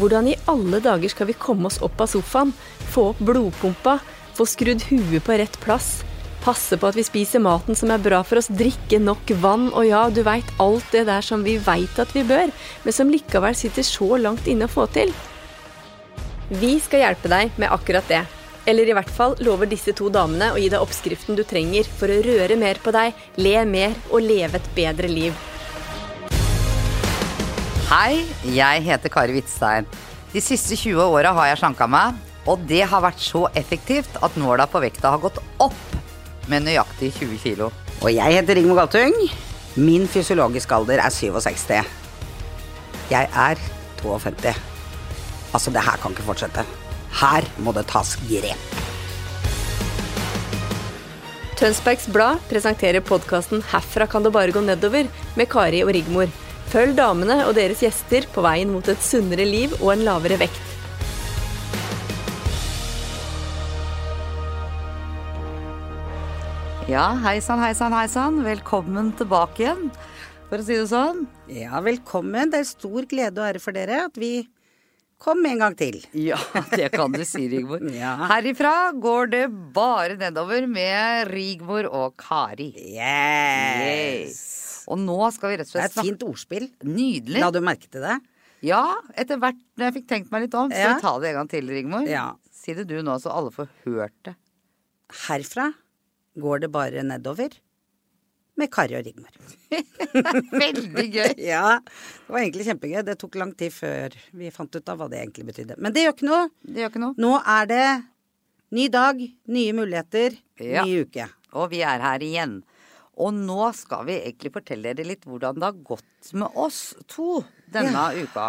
Hvordan i alle dager skal vi komme oss opp av sofaen, få opp blodpumpa, få skrudd huet på rett plass, passe på at vi spiser maten som er bra for oss, drikke nok vann, og ja, du veit alt det der som vi veit at vi bør, men som likevel sitter så langt inne å få til? Vi skal hjelpe deg med akkurat det. Eller i hvert fall lover disse to damene å gi deg oppskriften du trenger for å røre mer på deg, le mer og leve et bedre liv. Hei, jeg heter Kari Hvitstein. De siste 20 åra har jeg slanka meg, og det har vært så effektivt at nåla på vekta har gått opp med nøyaktig 20 kilo. Og jeg heter Rigmor Galtung. Min fysiologiske alder er 67. Jeg er 52. Altså, det her kan ikke fortsette. Her må det tas grep. Tønsbergs Blad presenterer podkasten 'Herfra kan det bare gå nedover' med Kari og Rigmor. Følg damene og deres gjester på veien mot et sunnere liv og en lavere vekt. Ja, hei sann, hei sann, hei sann. Velkommen tilbake igjen, for å si det sånn. Ja, velkommen. Det er stor glede og ære for dere at vi kom en gang til. Ja, det kan du si, Rigmor. Ja. Herifra går det bare nedover med Rigmor og Kari. Yes! Og nå skal vi rett og Det er et fint ordspill. Nydelig. La du merke til det? Ja, etter hvert når jeg fikk tenkt meg litt om, skal Ja. vi ta det en gang til, Rigmor? Ja. Si det du nå, så alle får hørt det. Herfra går det bare nedover med Kari og Rigmor. Veldig gøy. Ja, det var egentlig kjempegøy. Det tok lang tid før vi fant ut av hva det egentlig betydde. Men det gjør ikke noe. Det gjør ikke noe. Nå er det ny dag, nye muligheter, Ja. ny uke. Og vi er her igjen. Og nå skal vi egentlig fortelle dere litt hvordan det har gått med oss to denne uka.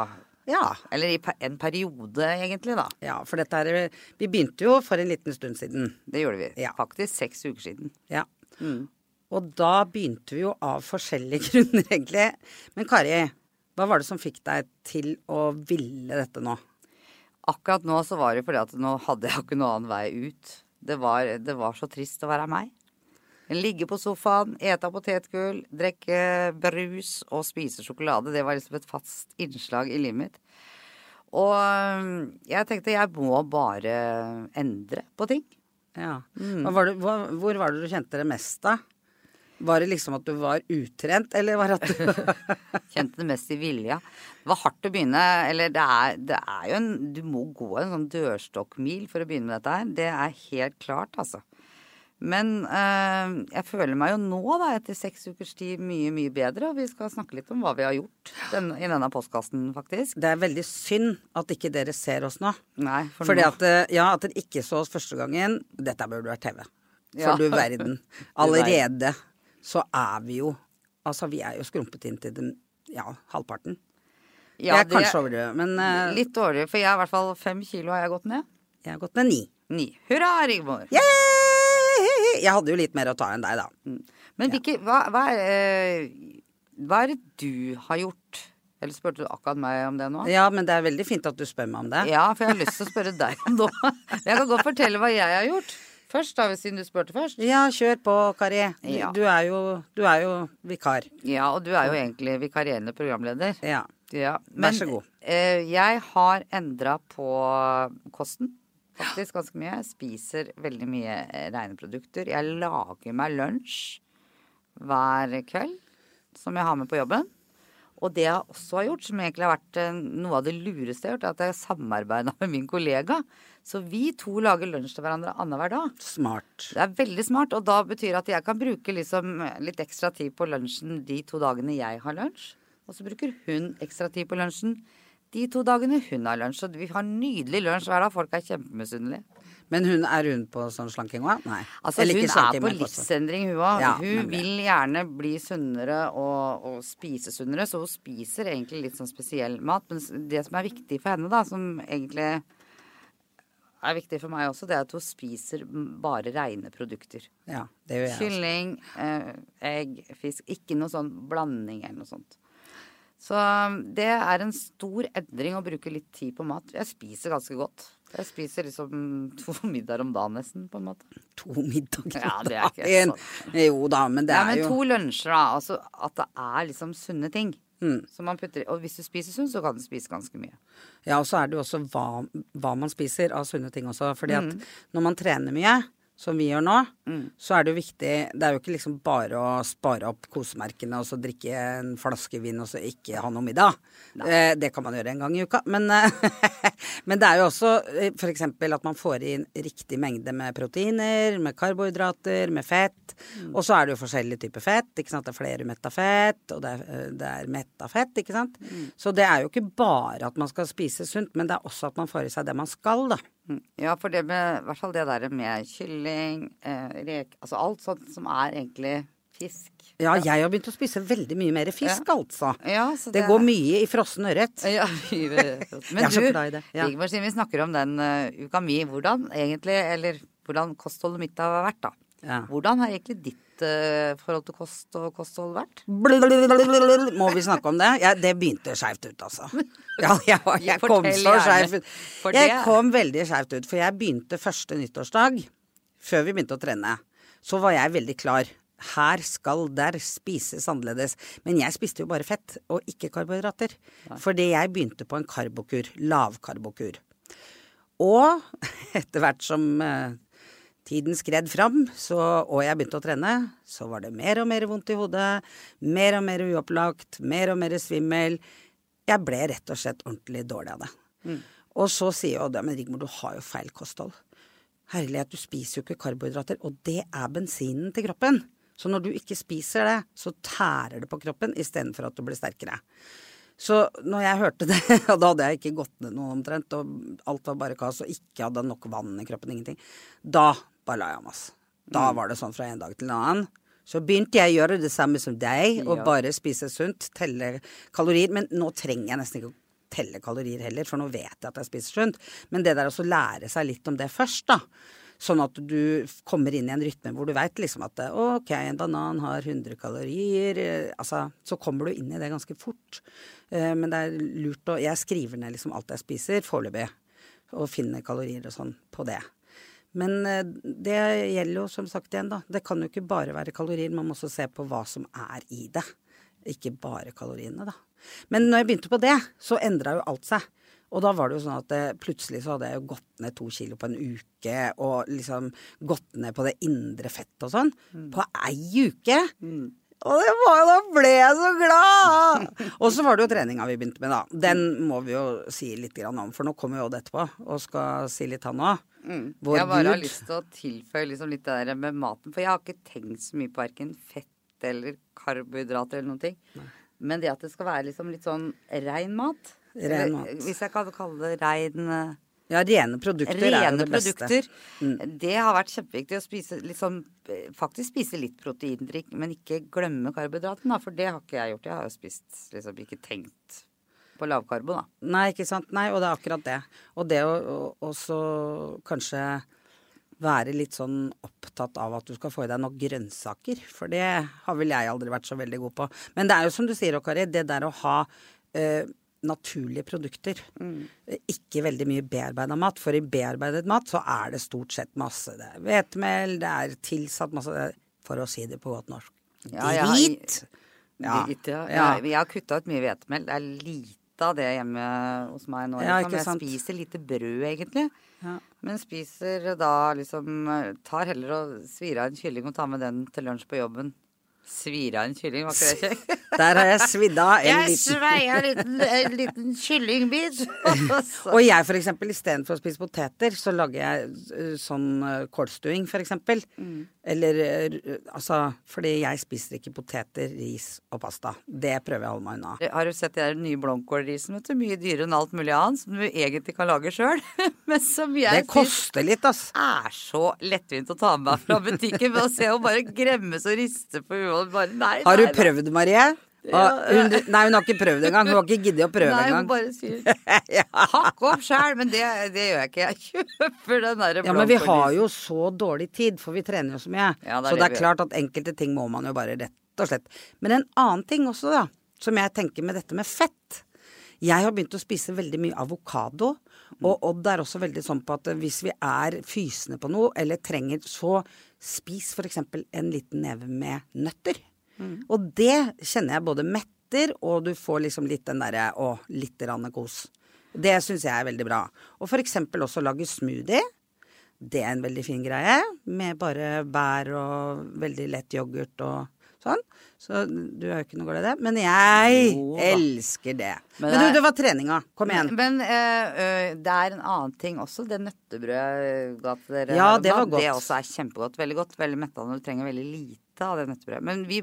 Ja. Eller i en periode, egentlig, da. ja, for dette er Vi begynte jo for en liten stund siden. Det gjorde vi. Ja. Faktisk seks uker siden. Ja. Mm. Og da begynte vi jo av forskjellige grunner, egentlig. Men Kari, hva var det som fikk deg til å ville dette nå? Akkurat nå så var det fordi at nå hadde jeg ikke noen annen vei ut. Det var, det var så trist å være meg. Ligge på sofaen, ete potetgull, drikke brus og spise sjokolade. Det var liksom et fast innslag i livet mitt. Og jeg tenkte jeg må bare endre på ting. Ja. Mm. Var du, hvor, hvor var det du kjente det mest, da? Var det liksom at du var utrent, eller var det at du Kjente det mest i vilja. Det var hardt å begynne. Eller det er, det er jo en Du må gå en sånn dørstokkmil for å begynne med dette her. Det er helt klart, altså. Men eh, jeg føler meg jo nå, da, etter seks ukers tid, mye, mye bedre. Og vi skal snakke litt om hva vi har gjort den, i denne postkassen, faktisk. Det er veldig synd at ikke dere ser oss nå. Nei, for Fordi nå at, eh, ja, at dere ikke så oss første gangen Dette burde vært TV. For Ja. du verden. Allerede så er vi jo Altså, vi er jo skrumpet inn til den ja, halvparten. ja, jeg er kanskje overdrevet, men uh, Litt dårligere, for jeg er i hvert fall fem kilo har jeg gått ned. jeg har gått ned ni. Ni. Hurra, Rigmor! Yay! Jeg hadde jo litt mer å ta enn deg, da. Men hvilke, hva, hva, er, eh, hva er det du har gjort? Eller spurte du akkurat meg om det nå? Ja, men det er veldig fint at du spør meg om det. Ja, for jeg har lyst til å spørre deg om det. Jeg kan godt fortelle hva jeg har gjort. Først, da, siden du spurte først. Ja, kjør på, Kari. Du, Ja. du, er, jo, du er jo vikar. Ja, og du er jo egentlig vikarierende programleder. Ja. Ja, Vær så god. eh, jeg har endra på kosten. Faktisk ganske mye. Jeg spiser veldig mye eh, rene produkter. Jeg lager meg lunsj hver kveld som jeg har med på jobben. Og det jeg også har gjort, som egentlig har vært eh, noe av det lureste jeg har gjort, er at jeg samarbeida med min kollega. Så vi to lager lunsj til hverandre annenhver dag. Smart. Det er veldig smart, og da betyr at jeg kan bruke liksom litt ekstra tid på lunsjen de to dagene jeg har lunsj. Og så bruker hun ekstra tid på lunsjen de to dagene hun har lunsj. Så vi har nydelig lunsj hver dag. Folk er kjempemisunnelige. Men hun er hun på sånn slanking òg? Nei. Altså, Eller hun ikke er på livsendring, hun òg. Ja, hun nemlig. vil gjerne bli sunnere og, og spise sunnere, så hun spiser egentlig litt sånn spesiell mat. Men det som er viktig for henne, da, som egentlig er viktig for meg også, det er at hun spiser bare rene produkter. Ja, det gjør jeg. Kylling, eh, egg, fisk. Ikke noe sånn blanding eller noe sånt. Så um, det er en stor endring å bruke litt tid på mat. Jeg spiser ganske godt. Jeg spiser liksom to middager om dagen nesten, på en måte. To middager Ja, om dagen. sånn. Jo da, men det Ja, er men jo to lunsjer, da. Altså at det er liksom sunne ting. Mm. man putter, og hvis du spiser sunt, så kan du spise ganske mye. Ja, og så er det jo også hva, hva man spiser av sunne ting også. Fordi at når man trener mye, som vi gjør nå, så er det jo viktig Det er jo ikke liksom bare å spare opp kosemerkene og så drikke en flaske vin og så ikke ha noe middag. Eh, det kan man gjøre en gang i uka. Men, eh, men det er jo også eh, f.eks. at man får inn riktig mengde med proteiner, med karbohydrater, med fett. Og så er det jo forskjellige typer fett. ikke sant? Det er flerumetta fett, og det er, eh, det er metta fett, ikke sant. Så det er jo ikke bare at man skal spise sunt, men det er også at man får i seg det man skal, da. Mm. Ja, for det med, i hvert fall det der med kylling, eh, rek Altså alt sånt som er egentlig fisk. Ja, jeg har begynt å spise veldig mye mer fisk, altså. Ja, så Det går mye i frossen ørret. Ja. Men du, ja. Rigmor, siden vi snakker om den uh, uka mi, hvordan egentlig, eller hvordan kostholdet mitt har vært, da. Ja. Hvordan har egentlig ditt uh, forhold til kost og kosthold vært? Blablabla. Må vi snakke om det? Ja, det begynte skeivt ut, altså. Ja, jeg, jeg kom så skeivt ut. Jeg kom veldig skeivt ut, for jeg begynte første nyttårsdag, før vi begynte å trene, så var jeg veldig klar. Her skal der spises annerledes. Men jeg spiste jo bare fett, og ikke karbohydrater. Fordi jeg begynte på en karbokur. Lavkarbokur. Og etter hvert som eh, tiden skred fram, så, og jeg begynte å trene, så var det mer og mer vondt i hodet, mer og mer uopplagt, mer og mer svimmel. Jeg ble rett og slett ordentlig dårlig av det. Og så sier jo det, men Rigmor, du har jo feil kosthold. Herlighet, du spiser jo ikke karbohydrater, og det er bensinen til kroppen. Så når du ikke spiser det, så tærer det på kroppen istedenfor at du blir sterkere. Så når jeg hørte det, og da hadde jeg ikke gått ned noe omtrent, og alt var bare kaos, og ikke hadde nok vann i kroppen, ingenting, da bare la jeg meg. Da var det sånn fra en dag til en annen. Så begynte jeg å gjøre det samme som deg, og Ja. bare spise sunt, telle kalorier. Men nå trenger jeg nesten ikke å telle kalorier heller, for nå vet jeg at jeg spiser sunt. Men det der å lære seg litt om det først, da. Sånn at du kommer inn i en rytme hvor du veit liksom at ok, en banan har 100 kalorier. eh, Altså, så kommer du inn i det ganske fort. Eh, Men det er lurt å Jeg skriver ned liksom alt jeg spiser foreløpig, og finner kalorier og sånn på det. Men eh, det gjelder jo som sagt igjen, da. Det kan jo ikke bare være kalorier, man må også se på hva som er i det. Ikke bare kaloriene, da. Men når jeg begynte på det, så endra jo alt seg. Og da var det jo sånn at det, plutselig så hadde jeg jo gått ned to kilo på en uke, og liksom gått ned på det indre fettet og sånn. På ei uke! Og det var da ble jeg så glad! og så var det jo treninga vi begynte med, da. Den må vi jo si litt grann om, for nå kommer jo Odd etterpå og skal si litt, han òg. Vår jeg bare har lyst til å tilføye liksom litt det der med maten. For jeg har ikke tenkt så mye på verken fett eller karbohydrater eller noen ting. Men det at det skal være liksom litt sånn rein mat. Eller, mat. Hvis jeg kan kalle det rein eh, Ja, rene produkter er jo Rene det beste. produkter. Det har vært kjempeviktig å spise sånn eh, Faktisk spise litt proteindrikk, men ikke glemme karbohydratene, da. For det har ikke jeg gjort. Jeg har jo spist liksom ikke tenkt på lavkarbo, da. Nei, ikke sant. Nei, og det er akkurat det. Og det å også kanskje være litt sånn opptatt av at du skal få i deg nok grønnsaker. For det har vel jeg aldri vært så veldig god på. Men det er jo som du sier, Kari, det der å ha eh, naturlige produkter. Mm. Ikke veldig mye bearbeida mat. For i bearbeidet mat så er det stort sett masse. Det er hvetemel, det er tilsatt masse For å si det på godt norsk. Ja, Drit! Ja. Ja. Ja. Jeg, jeg har kutta ut mye hvetemel. Det er lite av det hjemme hos meg nå. Ja, liksom. Jeg sant. spiser lite brød, egentlig. Ja. Men spiser da liksom Tar heller og svir av en kylling og tar med den til lunsj på jobben. Svir av en kylling, var ikke det kjekt? Der har jeg svidd av en Jeg liten en liten, en liten kyllingbit. Og jeg for eksempel, istedenfor å spise poteter, så lager jeg uh, sånn uh, kålstuing, for eksempel. Eller uh, altså Fordi jeg spiser ikke poteter, ris og pasta. Det prøver jeg å holde meg unna. Har du sett de der nye blomkålrisene? vet du? Mye dyrere enn alt mulig annet, som du egentlig kan lage sjøl. Men som jeg Det koster litt, ass. er så lettvint å ta med meg fra butikken. Ved å se henne bare gremmes og riste på huet og bare nei, Har du prøvd, Marie? Og hun, nei, hun har ikke prøvd engang. Hun har ikke giddet å prøve Nei, hun engang. bare sier hakk opp sjæl, men det, det gjør jeg ikke. Jeg kjøper den derre Ja, men vi har jo så dårlig tid, for vi trener jo så mye. Ja, det så det er klart at enkelte ting må man jo bare rett og slett. Men en annen ting også, da, som jeg tenker med dette med fett. Jeg har begynt å spise veldig mye avokado, og Odd er også veldig sånn på at hvis vi er fysende på noe, eller trenger, så spis eksempel en liten neve med nøtter. Og det kjenner jeg både metter og du får liksom litt den derre å, litt rann kos. Det syns jeg er veldig bra. Og for eksempel også lage smoothie. Det er en veldig fin greie. Med bare bær og veldig lett yoghurt og sånn. Så du har jo ikke noe glede i det. Men jeg Jo elsker det. Men Men, du, det var treninga. Kom igjen. Men men uh, det er en annen ting også. Det nøttebrødet jeg ga til dere. Ja, det var godt. Det også er kjempegodt. Veldig godt. Veldig mettende. Du trenger veldig lite av det nøttebrødet. Men vi,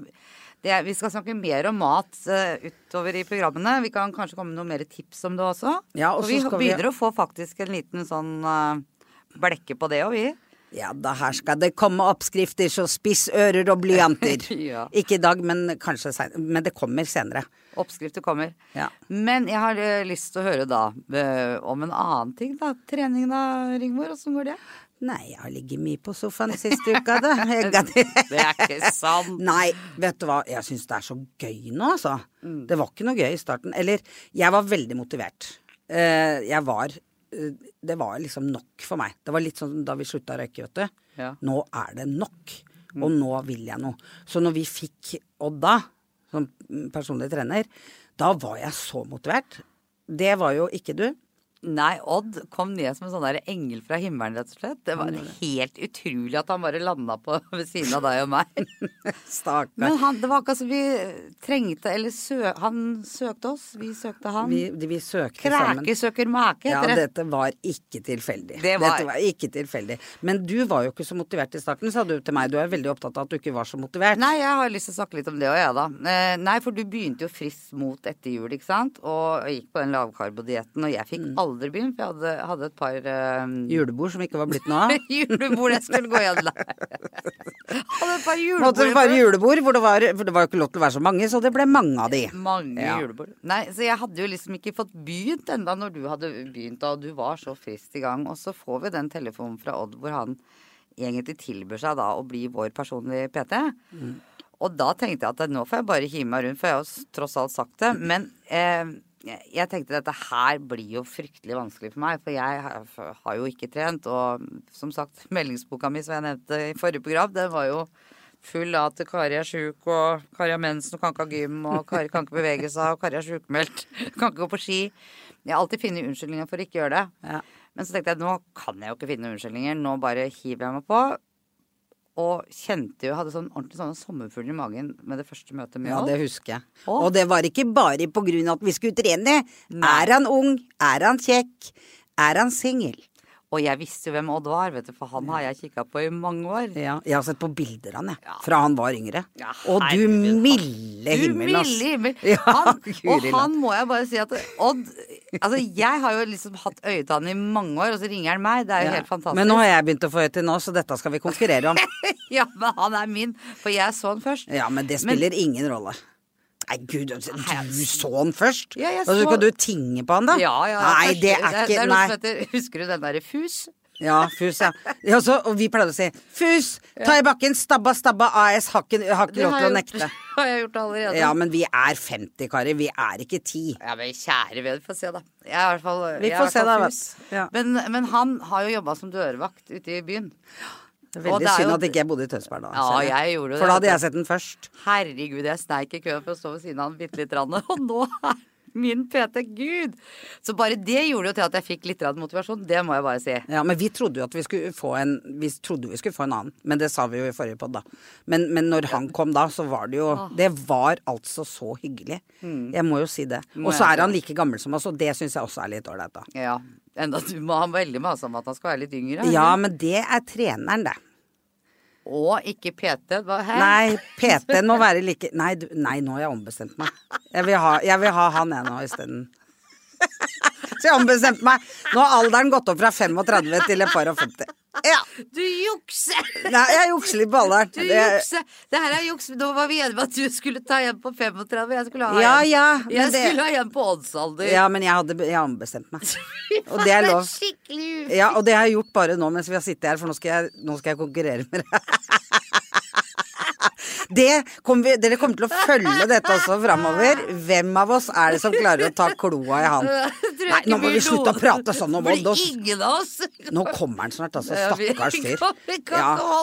det, vi skal snakke mer om mat uh, utover i programmene. Vi kan kanskje komme med noen mer tips om det også. Ja, og så vi skal vi- begynner å få faktisk en liten sånn uh, blekke på det òg, vi. Ja da, her skal det komme oppskrifter, så spiss ører og blyanter. Ja. Ikke i dag, men kanskje senere. Men det kommer senere. Oppskrifter kommer. Ja. Men jeg har eh, lyst til å høre da om en annen ting, da. Trening da, Rigmor. Åssen går det? Nei, jeg har ligget mye på sofaen siste uka, da. Det er ikke sant. Nei, vet du hva. Jeg syns det er så gøy nå, altså. Mm. Det var ikke noe gøy i starten. Eller, jeg var veldig motivert. Eh, jeg var eh, Det var liksom nok for meg. Det var litt sånn da vi slutta å røyke, vet du. Ja. Nå er det nok. Og nå vil jeg noe. Så når vi fikk Odda som personlig trener, da var jeg så motivert. Det var jo ikke du. Nei, Odd kom ned som en sånn der engel fra himmelen, rett og slett. Det var helt utrolig at han bare landa på ved siden av deg og meg. Stakkar. Men han, det var akkurat som vi trengte Eller sø, han søkte oss, vi søkte han. Vi, vi søkte sammen. Kræke søker make, Ja, dette var ikke tilfeldig. Det var- Dette var ikke tilfeldig. Men du var jo ikke så motivert i starten, sa du til meg. Du er veldig opptatt av at du ikke var så motivert. Nei, jeg har lyst til å snakke litt om det òg, jeg, da. Eh, nei, for du begynte jo friskt mot etter jul, ikke sant. Og jeg gikk på den lavkarbodietten, og jeg fikk Mm. Aldri begynt, for jeg hadde, hadde et par eh, Julebord som ikke var blitt noe av. julebord jeg skulle gå igjen der. Hadde et par julebord. Måtte et par julebord, hvor det, var, for det var jo ikke lov til å være så mange, så det ble mange av de. Mange Ja. julebord. Nei, så jeg hadde jo liksom ikke fått begynt enda når du hadde begynt, og du var så frist i gang. Og så får vi den telefonen fra Odd hvor han egentlig tilbyr seg da å bli vår personlige PT. Og da tenkte jeg at nå får jeg bare hive meg rundt, for jeg har jo tross alt sagt det. Men eh, jeg- tenkte dette her blir jo fryktelig vanskelig for meg, for jeg har, jo ikke trent. Og som sagt, meldingsboka mi som jeg nevnte i forrige program, den var jo full av at Kari er sjuk, og Kari har mensen og kan ikke ha gym, og Kari kan ikke bevege seg, og Kari er sjukmeldt, kan ikke gå på ski. Jeg har alltid funnet unnskyldninger for ikke å gjøre det. Ja. Men så tenkte jeg nå kan jeg jo ikke finne unnskyldninger, nå bare hiver jeg meg på. Og kjente jo, hadde sånn ordentlig sånne sommerfugler i magen med det første møtet med Ja, det husker jeg. Og, Og det var ikke bare på grunn av at vi skulle trene. Nei. Er han ung? Er han kjekk? Er han singel? Og jeg visste jo hvem Odd var, vet du, for han har jeg kikka på i mange år. Ja, jeg har sett på bilder av han, jeg. Fra han var yngre. Ja, og du milde Du himmel, ass. milde himmel. Ja, og han må jeg bare si at Odd Altså, jeg har jo liksom hatt øye til han i mange år, og så ringer han meg. Det er jo Ja. helt fantastisk. Men nå har jeg begynt å få øye til nå, så dette skal vi konkurrere om. Ja, men han er min, for jeg så han først. Ja, men det spiller ingen rolle. Nei, gud, du så han først? Ja, jeg så... Og så skal du tinge på han, da? Ja, ja. Nei, det er det ikke er noe Nei. som heter, Husker du den derre FUS? Ja, Fus, ja. ja så, og vi pleide å si Fus, ta i bakken, stabba, stabba, AS, har ikke, har ikke lov til å nekte. Det har jeg gjort allerede. Ja, men vi er 50, Kari. Vi er ikke 10. Ja, men kjære vene, får se, da. Jeg er i hvert fall, Vi får se da. Ja. Men, men han har jo jobba som dørvakt ute i byen. Veldig synd jo- at ikke jeg bodde i Tønsberg da. Ja, jeg gjorde det, For da hadde jeg sett den først. Herregud, jeg sneik i køen for å stå ved siden av han bitte litt. grann. Og nå er min PT Gud! Så bare det gjorde jo til at jeg fikk litt motivasjon. Det må jeg bare si. Ja, men vi trodde jo at vi skulle få en Vi trodde vi skulle få en annen, men det sa vi jo i forrige podd, da. Men, men når han kom da, så var det jo Det var altså så hyggelig. Jeg må jo si det. Og så er han like gammel som oss, og det syns jeg også er litt ålreit, da. Ja. Enda du må ha veldig mase om at han skal være litt yngre. Ja, men det er treneren, det. Og ikke PT. Hva? Nei, PT-en må være like Nei, du, nei, nå har jeg ombestemt meg. Jeg vil ha, jeg vil ha han jeg nå isteden. Så jeg ombestemte meg. Nå har alderen gått opp fra 35 til et par og 50. Ja. Du jukser! Nei, jeg jukser litt på alderen. Du Det- jukser! Det her er juks. Nå var vi enige om at du skulle ta igjen på 35. Jeg skulle ha Ja, igjen, ja, jeg det- skulle ha igjen på oddsalder. Ja, men jeg hadde jeg ombestemt meg. Og det er lov. Ja, og det har jeg gjort bare nå mens vi har sittet her, for nå skal jeg, nå skal jeg konkurrere med dere. Det kommer vi, dere kommer til å følge dette også framover. Hvem av oss er det som klarer å ta kloa i han? Nei, nå må vi slutte å prate sånn om Odd. Nå kommer han snart, altså. Stakkars fyr.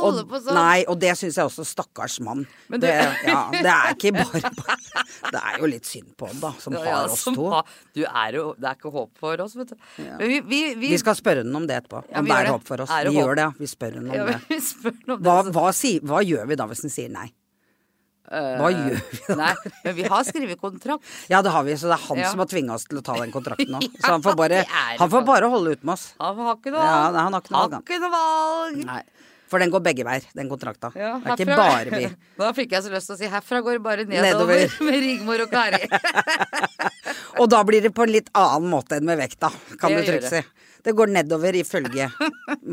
holde og, sånn. Nei, og det syns jeg også. Stakkars mann. Det, ja, det er ikke bare, bare Det er jo litt synd på han, da, som har oss to. Du er jo Det er ikke håp for oss, vet du. Men vi, vi, vi, Vi skal spørre henne om det etterpå. Om det er håp for oss. Vi gjør det, ja. Vi spør henne om det. Hva, hva, hva gjør vi da hvis hun sier nei? Hva gjør vi da? Eh, Nei, men vi har skrevet kontrakt. Ja, det har vi, så det er han Ja. som har tvinga oss til å ta den kontrakten nå. Ja, Så han får bare, han får bare holde ut med oss. Han har ikke noe Ja, valg. nei, han har ikke noe valg, ikke noe valg. Nei. For den går begge veier, den kontrakta. Ja, det er ikke bare vi. Da fikk jeg så lyst til å si herfra går det bare nedover, Nedover. med Rigmor og Kari. Og da blir det på en litt annen måte enn med vekta, kan Det du trygt si. Det går nedover ifølge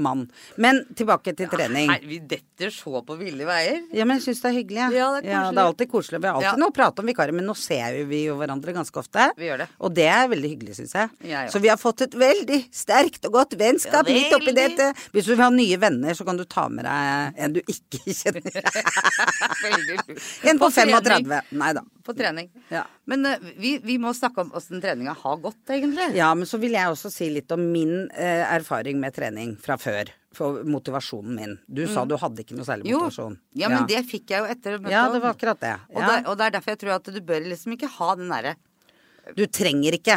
mann. Men tilbake til trening. Nei, vi detter så på ville veier. Ja, men jeg syns det er hyggelig. jeg. Ja, det er koselig. det er alltid koselig. Vi har alltid Ja. noe å prate om vikarer, men nå ser vi jo hverandre ganske ofte. Vi gjør det. Og det er veldig hyggelig, syns jeg. Så vi har fått et veldig sterkt og godt vennskap Ja, midt oppi dette. Hvis du vil ha nye venner, så kan du ta med deg en du ikke kjenner. En på, på 35. Nei da. På trening. Ja. Men uh, vi, vi må snakke om åssen treninga har gått, egentlig. Ja, men så vil jeg også si litt om min eh, erfaring med trening fra før. For motivasjonen min. Du sa du hadde ikke noe særlig motivasjon. Jo, motivasjon. ja, men det fikk jeg jo etter. Ja, det var akkurat det. Og, Ja. det, og det er derfor jeg tror at du bør liksom ikke ha den derre Du trenger ikke.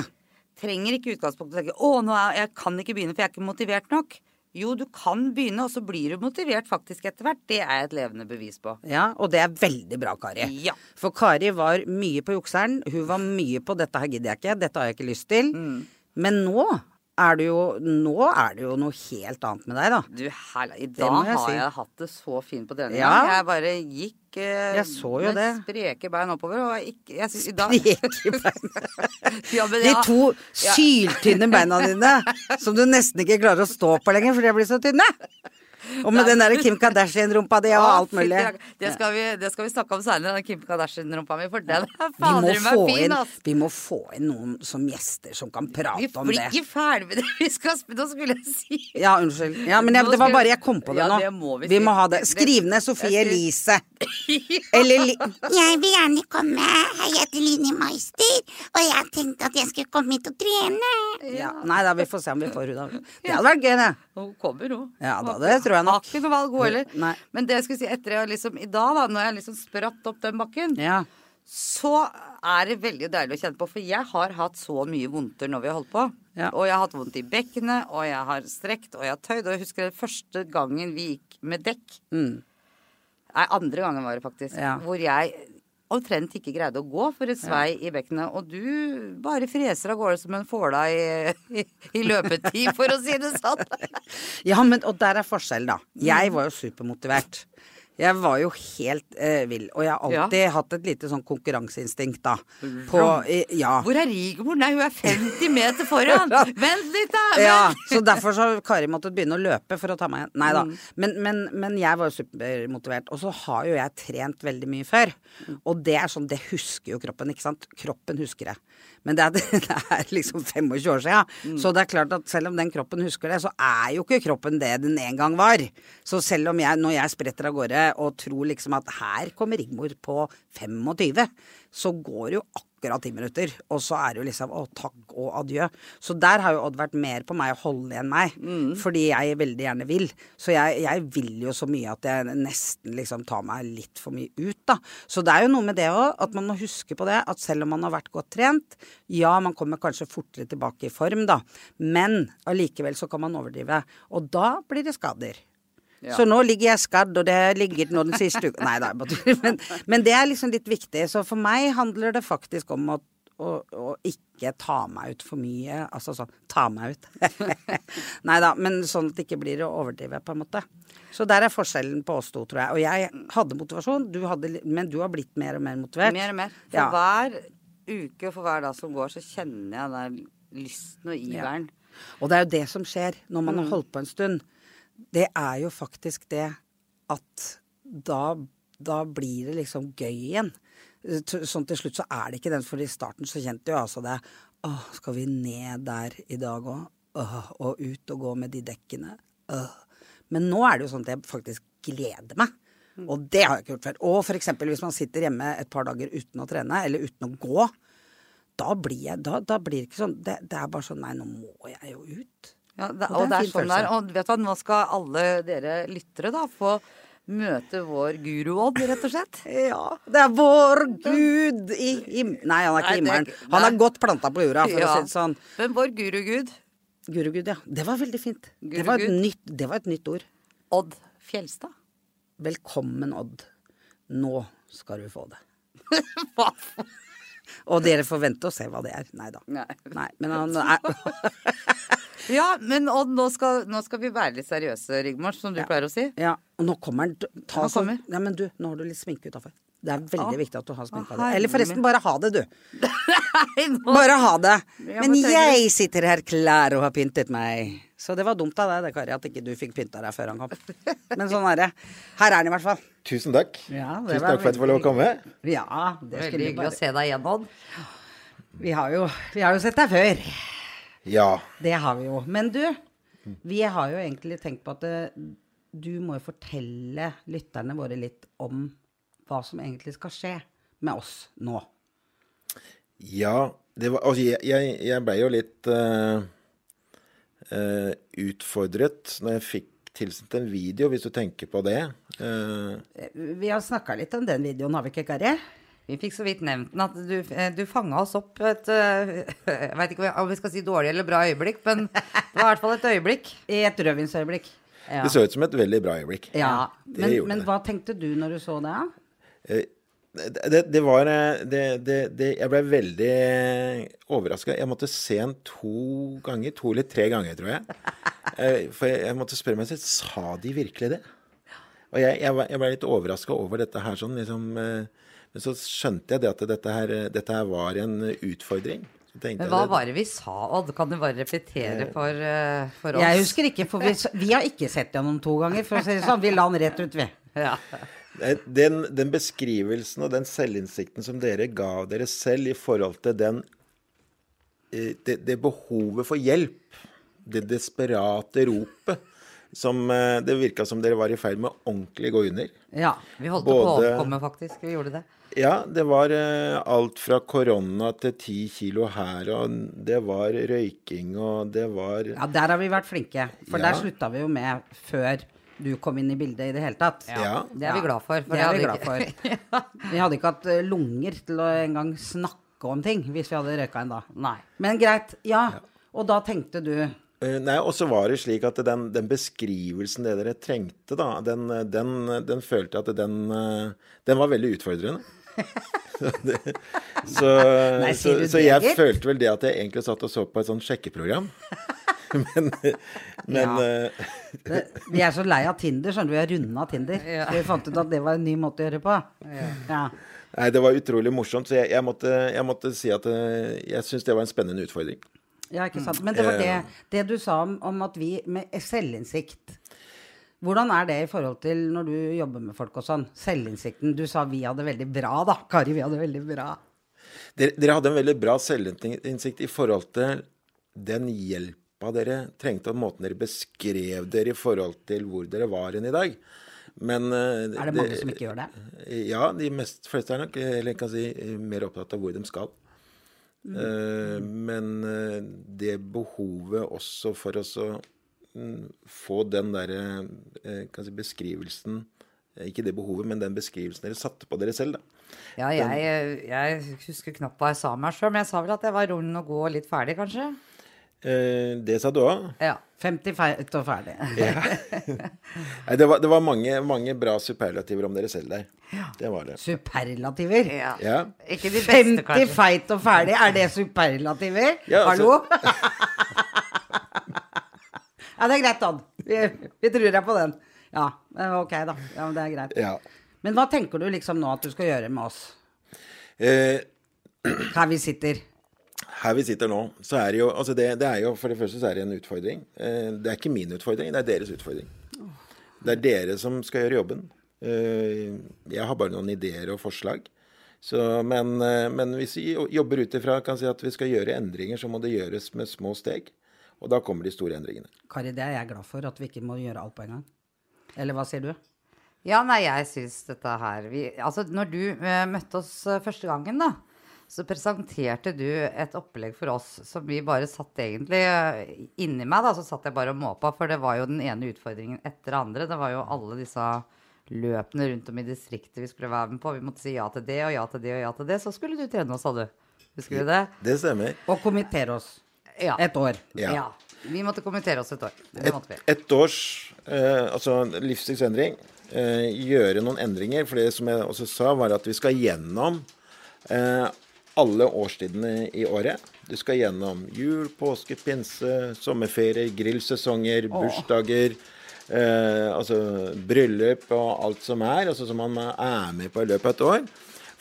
Trenger ikke utgangspunktet å tenke 'Å, nå er, jeg kan ikke begynne, for jeg er ikke motivert nok'. Jo, du kan begynne, og så blir du motivert faktisk etter hvert. Det er et levende bevis på. Ja, og det er veldig bra, Kari. Ja. For Kari var mye på jukseren. Hun var mye på 'dette her gidder jeg ikke', 'dette har jeg ikke lyst til'. Mm. Men nå er det jo Nå er det jo noe helt annet med deg, da. Du, herlig. I dag jeg har si. jeg hatt det så fint på trening. Ja. Jeg bare gikk eh, Jeg så jo med det. spreke bein oppover. Og ikke, jeg i dag, ja, men De to syltynne beina dine som du nesten ikke klarer å stå på lenger, fordi de blir så tynne. Og med den derre Kim Kardashian-rumpa di og alt mulig. Det skal, vi, det skal vi snakke om seinere, den Kim Kardashian-rumpa mi, for den er Vi fader meg få fin, inn, ass. vi må få inn noen som gjester som kan Vi prate om blir det. ikke ferdig med det. Vi skal Nå skulle jeg si Ja, unnskyld. Ja, men jeg, det var bare jeg kom på det Ja, nå. det må vi vi må ha det. Skriv ned Sofie Elise. Eller li Jeg vil gjerne komme. Hei, Jeg heter Line Meister, og jeg tenkte at jeg skulle komme hit og trene. ja. Nei da, vi får se om vi får henne. Det hadde vært gøy, det. Hun kommer, hun. Ja da, det tror jeg nok. Har ikke noe valg, hun heller. Nei. Men det jeg skulle si etter jeg liksom i dag, da, når jeg liksom spratt opp den bakken, Ja. så er det veldig deilig å kjenne på. For jeg har hatt så mye vondter når vi har holdt på. Ja. Og jeg har hatt vondt i bekkenet, og jeg har strekt, og jeg har tøyd. Og jeg husker den første gangen vi gikk med dekk. Mm. Nei, andre gangen var det faktisk. Ja. Hvor jeg omtrent ikke greide å gå for et svei i bekkenet. Og du bare freser av gårde som en fåla i, i, i løpetid, for å si det sånn. Ja, men og der er forskjell, da. Jeg var jo supermotivert. Jeg var jo helt eh, vill. Og jeg har alltid hatt et lite sånn konkurranseinstinkt, da. På i- Ja. Hvor er Rigmor? Nei, hun er 50 meter foran! Vent litt, da! Ja, så derfor så Kari måttet begynne å løpe for å ta meg igjen. Nei da. Mm. Men, men, men jeg var jo supermotivert. Og så har jo jeg trent veldig mye før. Og det er sånn, det husker jo kroppen, ikke sant. Kroppen husker det. Men det er, det er liksom 25 år siden. Mm. Så det er klart at selv om den kroppen husker det, så er jo ikke kroppen det den en gang var. Så selv om jeg, når jeg spretter av gårde og tror liksom at her kommer Rigmor på 25, så går det jo akkurat ti minutter. Og så er det jo liksom å takk og adjø. Så der har jo Odd vært mer på meg å holde igjen meg. Fordi jeg veldig gjerne vil. Så jeg, jeg vil jo så mye at jeg nesten liksom tar meg litt for mye ut, da. Så det er jo noe med det òg, at man må huske på det. At selv om man har vært godt trent, ja, man kommer kanskje fortere tilbake i form, da. Men allikevel så kan man overdrive. Og da blir det skader. Så nå ligger jeg skadd, og det har ligget nå den siste uka Nei da, jeg. Men, men det er liksom litt viktig. Så for meg handler det faktisk om å, å, å ikke ta meg ut for mye. Altså sånn ta meg ut. Nei da, men sånn at det ikke blir å overdrive, på en måte. Så der er forskjellen på oss to, tror jeg. Og jeg hadde motivasjon, du hadde, men du har blitt mer og mer motivert. Mer og mer. For Ja. hver uke og for hver dag som går, så kjenner jeg den lysten og iveren. Og det er jo det som skjer når man har holdt på en stund. Det er jo faktisk det at da, da blir det liksom gøy igjen. Sånn til slutt så er det ikke den, for i starten så kjente jo altså det Å, skal vi ned der i dag òg? Og ut og gå med de dekkene? Åh. Men nå er det jo sånn at jeg faktisk gleder meg. Og det har jeg ikke gjort før. Og for eksempel hvis man sitter hjemme et par dager uten å trene, eller uten å gå. da blir jeg Da, da blir det ikke sånn det, det er bare sånn Nei, nå må jeg jo ut. Ja, det, Og og det er sånn der. Og vet du nå skal alle dere lyttere da få møte vår guru-Odd, rett og slett. Ja, det er vår Gud i him... Nei, han er ikke i himmelen. Han er godt planta på jorda, for å si det sånn. Men vår guru-gud, Gurugud, ja. Det var veldig fint. Det var, et nytt, det var et nytt ord. Odd Fjelstad. Velkommen, Odd. Nå skal du få det. Hva? Og dere får vente og se hva det er. Nei da. Nei, men han er Ja, men Odd, nå skal, nå skal vi være litt seriøse, Rigmor, som du pleier å si. Ja, og nå kommer han. Ta Han så, ja, men du, nå har du litt sminke utafor. Det er veldig ah, viktig at du har sminke ah, Eller forresten, bare ha det, du. Nei, Bare ha det. Ja, Men men jeg sitter her klar og har pyntet meg. Så det var dumt av deg, det, Kari, at ikke du fikk pynta deg før han kom. Men sånn er det. Her er han i hvert fall. Tusen takk. Ja, det Tusen takk for at du får lov å komme. Ja, det Veldig hyggelig bare... å se deg igjen, Odd. vi har, jo, vi har jo sett deg før. Ja. Det har vi jo. Men du, vi har jo egentlig tenkt på at eh, du må jo fortelle lytterne våre litt om hva som egentlig skal skje med oss nå. Ja, det var Altså, jeg, jeg, jeg blei jo litt uh, uh, utfordret når jeg fikk tilsendt en video, hvis du tenker på det. Eh, Vi har snakka litt om den videoen, har vi ikke, Kari? Vi fikk så vidt nevnt den, at du, eh, du fanga oss opp et eh, Jeg veit ikke om vi skal si dårlig eller bra øyeblikk, men det var i hvert fall et øyeblikk. Et rødvinsøyeblikk. Ja. Det så ut som et veldig bra øyeblikk. ja. det Men, men det. hva tenkte du når du så det? Eh, Det, det, det var det, det, det, Jeg ble veldig overraska. Jeg måtte se den to ganger. To eller tre ganger, tror jeg. Eh, For jeg, jeg måtte spørre meg selv sa de virkelig det. Og jeg, jeg, jeg ble litt overraska over dette her sånn, liksom. Eh, Men så skjønte jeg det at dette her, eh, dette her var en utfordring. Men hva det- var det vi sa, Odd? Kan du bare repetere for, eh, for oss? Jeg husker ikke, for vi, vi har ikke sett gjennom to ganger, for å si det sånn. Vi la den rett ut, vi. Ja. Eh, Den, den beskrivelsen og den selvinnsikten som dere ga dere selv i forhold til den eh, det, det behovet for hjelp, det desperate ropet, som eh, det virka som dere var i ferd med å ordentlig gå under. Ja. Vi holdt på å overkomme, faktisk. Vi gjorde det. Ja, det var eh, alt fra korona til ti kilo her, og det var røyking, og det var ja, der har vi vært flinke. For Ja. der slutta vi jo med før du kom inn i bildet i det hele tatt. Ja. Det er vi glad for. for Det er vi glad for. Vi hadde ikke hatt eh, lunger til å engang snakke om ting hvis vi hadde røyka en da. Nei. Men greit, ja. Og da tenkte du Nei, og så var det slik at den, den beskrivelsen det dere trengte, da, den, den, den følte jeg at den, eh, den var veldig utfordrende. så, det, så, Nei, så, så jeg følte vel det at jeg egentlig satt og så på et sånt sjekkeprogram. men men Ja. eh, det, Vi er så lei av Tinder, skjønner du. Vi har runda Tinder. Ja. Så vi fant ut at det var en ny måte å gjøre på. Ja. Nei, det var utrolig morsomt, så jeg, jeg, måtte, jeg måtte si at eh, jeg syns det var en spennende utfordring. Ja, ikke sant. Men det var det, Eh. det du sa om, om at vi med selvinnsikt Hvordan er det i forhold til når du jobber med folk og sånn? Selvinnsikten. Du sa vi hadde veldig bra, da. Kari, vi hadde veldig bra. Dere, dere hadde en veldig bra selvinnsikt i forhold til den hjelpa dere trengte, og måten dere beskrev dere i forhold til hvor dere var hen i dag. Men eh, Er det mange som ikke gjør det? Ja, de mest fleste er nok eller jeg kan si, mer opptatt av hvor de skal. Mm. Eh, men eh, det behovet også for oss å mm, få den derre eh, si, beskrivelsen Ikke det behovet, men den beskrivelsen dere satte på dere selv, da. Ja, jeg, jeg husker knapt hva jeg sa meg sjøl, men jeg sa vel at jeg var rund og god og litt ferdig, kanskje? Eh, det sa du òg. Ja. 50 feit og ferdig. Nei, det var, det var mange, mange bra superlativer om dere selv der. Det var det. Superlativer. ja. Ja. Ikke de beste, 50 kanskje. feit og ferdig, er det superlativer? Ja, altså- Hallo? ja, det er greit, Odd. Vi, vi tror deg på den. Ja, ok, da. Ja, men det er greit. Ja. Men hva tenker du liksom nå at du skal gjøre med oss Eh, her vi sitter? Her vi sitter nå, så er det jo altså det, det er jo For det første så er det en utfordring. Eh, det er ikke min utfordring, det er deres utfordring. Det er dere som skal gjøre jobben. Eh, jeg har bare noen ideer og forslag. Så, men, eh, men hvis vi jobber ut ifra kan si at vi skal gjøre endringer, så må det gjøres med små steg. Og da kommer de store endringene. Kari, det er jeg glad for, at vi ikke må gjøre alt på en gang. Eller hva sier du? Ja, nei, jeg syns dette her vi, Altså, når du møtte oss første gangen, da, så presenterte du et opplegg for oss som vi bare satt egentlig eh, inni meg. da, Så satt jeg bare og måpa, for det var jo den ene utfordringen etter det andre. Det var jo alle disse løpene rundt om i distriktet vi skulle være med på. Vi måtte si ja til det og ja til det og ja til det. Så skulle du trene oss, sa du. Husker du det? Det stemmer. Og kommentere oss Ja. et år. Ja. ja. Vi måtte kommentere oss et år. Det. Et års eh, altså livsstilsendring. Eh, gjøre noen endringer. For det som jeg også sa, var at vi skal gjennom eh, alle årstidene i året. Du skal gjennom jul, påske, pinse, sommerferie, grillsesonger, bursdager. Eh, altså bryllup og alt som er. Altså som man er med på i løpet av et år.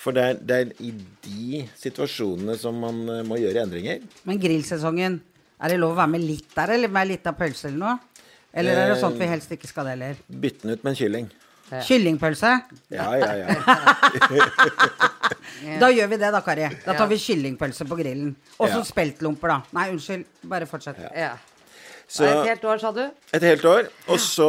For det er, det er i de situasjonene som man eh, må gjøre endringer. Men grillsesongen, er det lov å være med litt der, eller med litt av pølse eller noe? Eller er det sånn at vi helst ikke skal det heller? Bytte den ut med en kylling. Kyllingpølse? Ja, ja, ja. Da gjør vi det da, Kari. Da tar vi kyllingpølse på grillen. Og så Ja. speltlomper, da. Nei, unnskyld. Bare fortsett. Ja. Så, Et helt år, sa du? Et helt år. Og så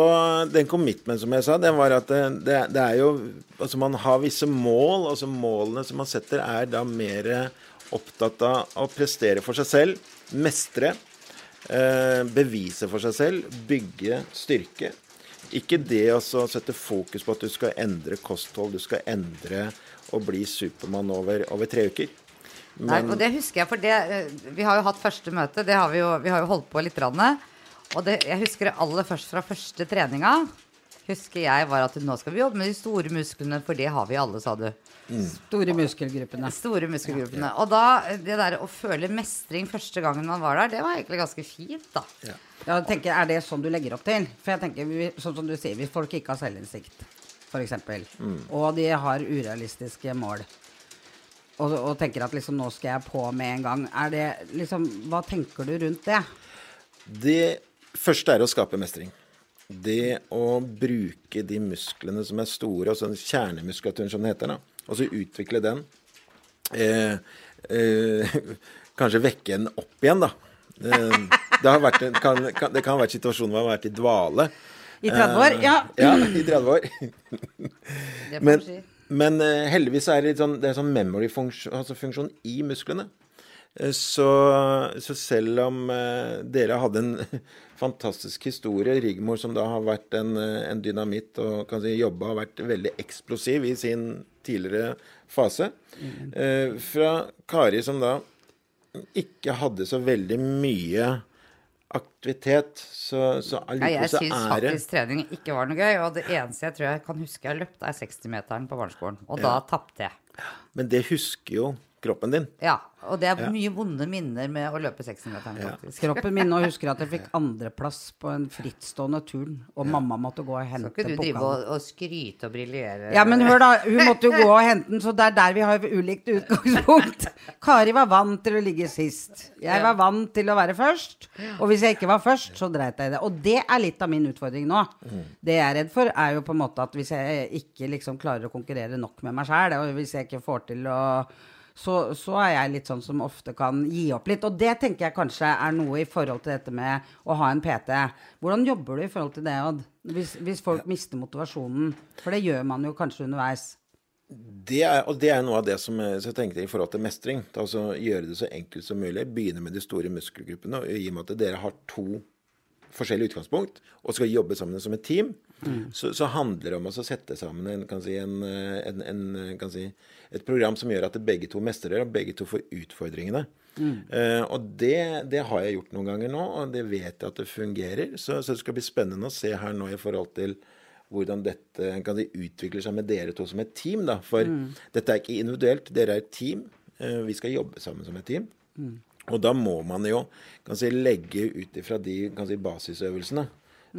den commitment, som jeg sa, den var at det, det, det er jo Altså man har visse mål. Altså målene som man setter, er da mer opptatt av å prestere for seg selv, mestre, eh, bevise for seg selv, bygge styrke. Ikke det å så sette fokus på at du skal endre kosthold, du skal endre og bli Supermann over, over tre uker. Nei, og det husker jeg, for det eh, Vi har jo hatt første møte, det har vi jo, vi har jo holdt på litt. Rann, og det, jeg husker det aller først fra første treninga. Husker jeg var at nå skal vi jobbe med de store musklene, for det har vi alle, sa du. Store muskelgruppene. Store muskelgruppene. Og da, det der å føle mestring første gangen man var der, det var egentlig ganske fint, da. Ja, jeg tenker, Er det sånn du legger opp til? For jeg tenker, vi- sånn som du sier, Hvis folk ikke har selvinnsikt, f.eks., og de har urealistiske mål, og, og tenker at liksom nå skal jeg på med en gang, er det liksom Hva tenker du rundt det? Det første er å skape mestring. Det å bruke de musklene som er store, altså kjernemuskulaturen som det heter, da, og så utvikle den. Eh, eh, kanskje vekke den opp igjen, da. Eh, det, har vært kan, kan, det kan ha vært situasjonen hvor man har vært i dvale. I 30 år? Ja. Ja, i 30 år. Men, men eh, heldigvis er det sånn, det er sånn memory-funksjon altså i musklene. Eh, Så, så selv om eh, dere hadde en fantastisk historie, Rigmor som da har vært en, eh, en dynamitt og kan si jobba har vært veldig eksplosiv i sin tidligere fase, mm. fra Kari som da ikke hadde så veldig mye aktivitet, så, så Ja, jeg allikevel så syns er det faktisk trening ikke var noe gøy. Og det eneste jeg tror jeg kan huske jeg løpte, løpt, er 60-meteren på barneskolen. Og da tapte jeg. Men det husker jo kroppen din. Ja, og det er mye vonde minner med å løpe 600-meteren, faktisk. Kroppen min nå husker at jeg fikk andreplass på en frittstående turn, og mamma måtte gå og hente Skal Så ikke du drive og, og skryte og briljere? Ja, men hør da, hun måtte jo gå og hente den, så det er der vi har ulikt utgangspunkt. Kari var vant til å ligge sist. Jeg var vant til å være først. Og hvis jeg ikke var først, så dreit jeg i det. Og det er litt av min utfordring nå. Det jeg er redd for, er jo på en måte at hvis jeg ikke liksom klarer å konkurrere nok med meg sjæl, og hvis jeg ikke får til å så, så er jeg litt sånn som ofte kan gi opp litt. Og det tenker jeg kanskje er noe i forhold til dette med å ha en PT. Hvordan jobber du i forhold til det, Odd? Hvis, hvis folk mister motivasjonen. For det gjør man jo kanskje underveis. Det er, og det er noe av det som jeg, tenkte i forhold til mestring. Altså Gjøre det så enkelt som mulig. Begynne med de store muskelgruppene. Og i og med at dere har to forskjellige utgangspunkt og skal jobbe sammen som et team, så, så handler det om å sette sammen en, kan si, en, en, en, kan si, et program som gjør at begge to mestrer og begge to får utfordringene. Eh, og det, det har jeg gjort noen ganger nå, og det vet jeg at det fungerer. Så, så det skal bli spennende å se her nå i forhold til hvordan dette kan de utvikler seg med dere to som et team. Da. For dette er ikke individuelt, dere er et team. Uh, vi skal jobbe sammen som et team. Og da må man jo kan si, legge ut ifra de kan si, basisøvelsene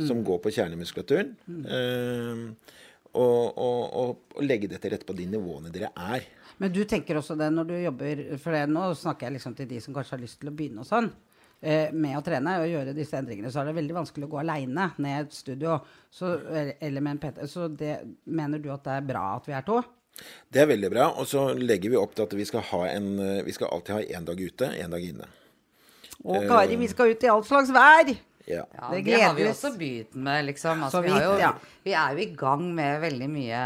som går på kjernemuskulaturen. Eh, og, og, og, legge det til rette på de nivåene dere er. Men du tenker også det når du jobber For det, nå snakker jeg liksom til de som kanskje har lyst til å begynne og sånn. Eh, med å trene og gjøre disse endringene, så er det veldig vanskelig å gå aleine ned i et studio. Så, eller med en PT. Så det, mener du at det er bra at vi er to? Det er veldig bra. Og så legger vi opp til at vi skal, ha en, vi skal alltid ha én dag ute, én dag inne. Og Kari, vi skal ut i all slags vær! Ja. Ja, Det det, har vi også begynt med, liksom. Altså, Så vi, har jo, ja. vi er jo i gang med veldig mye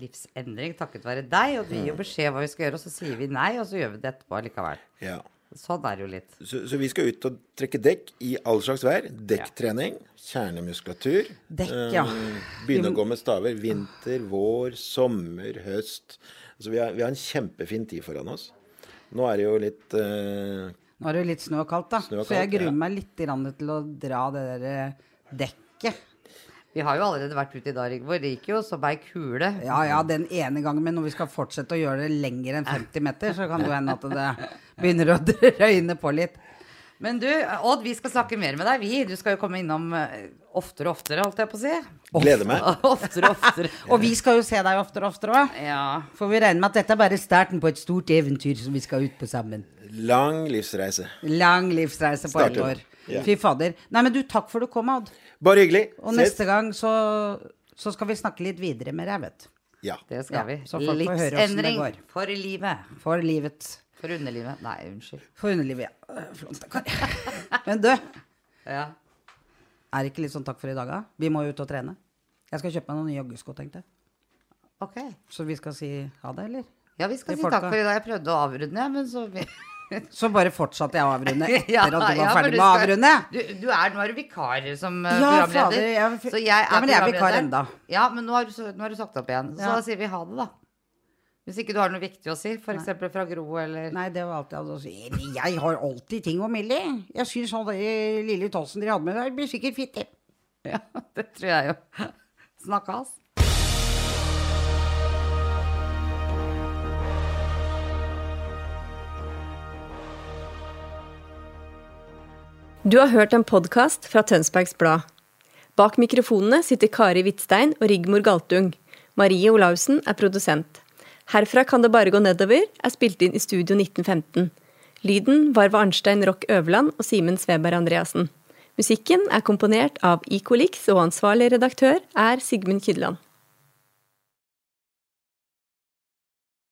livsendring takket være deg. Og du gir jo beskjed hva vi skal gjøre, og så sier vi nei, og så gjør vi det etterpå likevel. ja. Sånn er det jo litt. Så, så vi skal ut og trekke dekk i all slags vær. Dekktrening, kjernemuskulatur. Dekk, ja. Um, Begynne å gå med staver. Vinter, vår, sommer, høst. Altså, vi, har, vi har en kjempefin tid foran oss. Nå er det jo litt eh, Nå er det jo litt snø og kaldt, da. Snø og så jeg gruer ja. meg litt til å dra det der eh, dekket. Vi har jo allerede vært ute i dag, Rigvor. Det gikk jo som ei kule. Ja ja, den ene gangen, men når vi skal fortsette å gjøre det lenger enn 50 meter, så kan det hende at det begynner å drøyne på litt. Men du, Odd, vi skal snakke mer med deg, vi. Du skal jo komme innom eh, oftere og oftere, holdt jeg på å si. Gleder meg. oftere og oftere. Og vi skal jo se deg oftere og oftere òg. Ja. For vi regner med at dette er bare starten på et stort eventyr som vi skal ut på sammen. lang livsreise. Lang livsreise på ett år. Ja. Fy fader. Nei, men du, takk for du kom, Odd. Bare hyggelig. Og neste gang så, så skal vi snakke litt videre med deg, vet du. Ja. Det skal Ja, vi. så får høre hvordan det går. for livet. For livet. For underlivet. Nei, unnskyld. For underlivet, ja. Øh, Flott. Men du, Ja. er det ikke litt sånn takk for i dag, da? Vi må jo ut og trene. Jeg skal kjøpe meg noen nye joggesko, tenkte jeg. Ok. Så vi skal si ha det, eller? Ja, vi skal si takk for i dag. Jeg prøvde å avrunde, men så Så bare fortsatte jeg å avrunde etter Ja, at du var ja, ferdig du med å avrunde. Du, du er, nå er du vikar som eh, Ja, programleder. fader, jeg- så jeg er Ja, men jeg er vikar enda. Ja, men nå har, du, nå har du sagt opp igjen. Så da sier vi ha det, da. Hvis ikke du har noe viktig å si, f.eks. fra Gro eller Nei, det var alt jeg hadde å si. Jeg har alltid ting å melde. Jeg syns han der lille tossen dere hadde med der, blir sikkert fitte. Ja, det tror jeg jo. Snakkes. Du har hørt en podkast fra Tønsbergs Blad. Bak mikrofonene sitter Kari Hvitstein og Rigmor Galtung. Marie Olaussen er produsent. Herfra kan det bare gå nedover er spilt inn i Studio 1915. Lyden var ved Arnstein Rock Øverland og Simen Sveberg Andreassen. Musikken er komponert av Icolix, og ansvarlig redaktør er Sigmund Kydland.